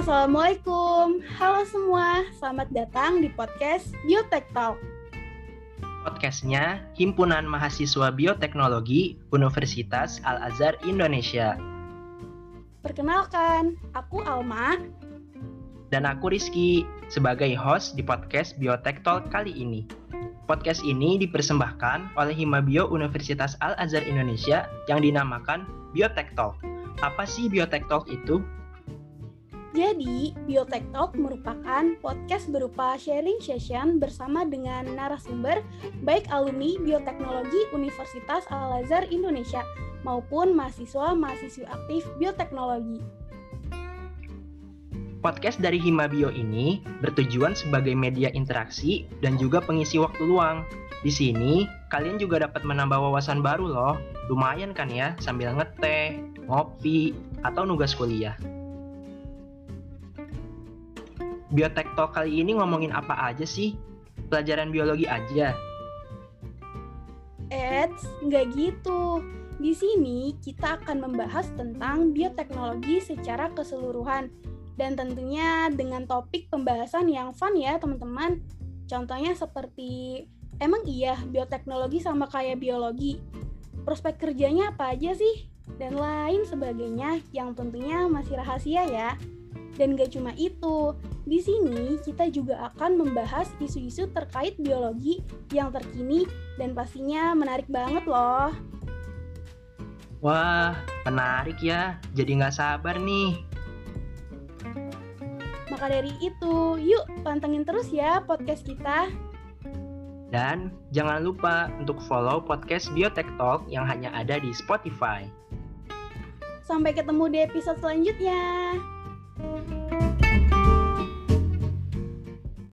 Assalamualaikum, halo semua, selamat datang di podcast Biotech Talk. Podcastnya Himpunan Mahasiswa Bioteknologi Universitas Al-Azhar Indonesia. Perkenalkan, aku Alma. Dan aku Rizky, sebagai host di podcast Biotech Talk kali ini. Podcast ini dipersembahkan oleh Himabio Universitas Al-Azhar Indonesia yang dinamakan Biotech Talk. Apa sih Biotech Talk itu? Jadi, Biotech Talk merupakan podcast berupa sharing session bersama dengan narasumber baik alumni bioteknologi Universitas Al-Azhar Indonesia maupun mahasiswa-mahasiswi aktif bioteknologi. Podcast dari Himabio ini bertujuan sebagai media interaksi dan juga pengisi waktu luang. Di sini, kalian juga dapat menambah wawasan baru loh. Lumayan kan ya, sambil ngeteh, ngopi, atau nugas kuliah. Biotek Talk kali ini ngomongin apa aja sih? Pelajaran biologi aja? Eits, nggak gitu. Di sini kita akan membahas tentang bioteknologi secara keseluruhan dan tentunya dengan topik pembahasan yang fun ya teman-teman. Contohnya seperti, emang iya bioteknologi sama kayak biologi? Prospek kerjanya apa aja sih? Dan lain sebagainya yang tentunya masih rahasia ya. Dan gak cuma itu, di sini kita juga akan membahas isu-isu terkait biologi yang terkini dan pastinya menarik banget loh. Wah, menarik ya. Jadi nggak sabar nih maka dari itu, yuk pantengin terus ya podcast kita. Dan jangan lupa untuk follow podcast Biotech Talk yang hanya ada di Spotify. Sampai ketemu di episode selanjutnya.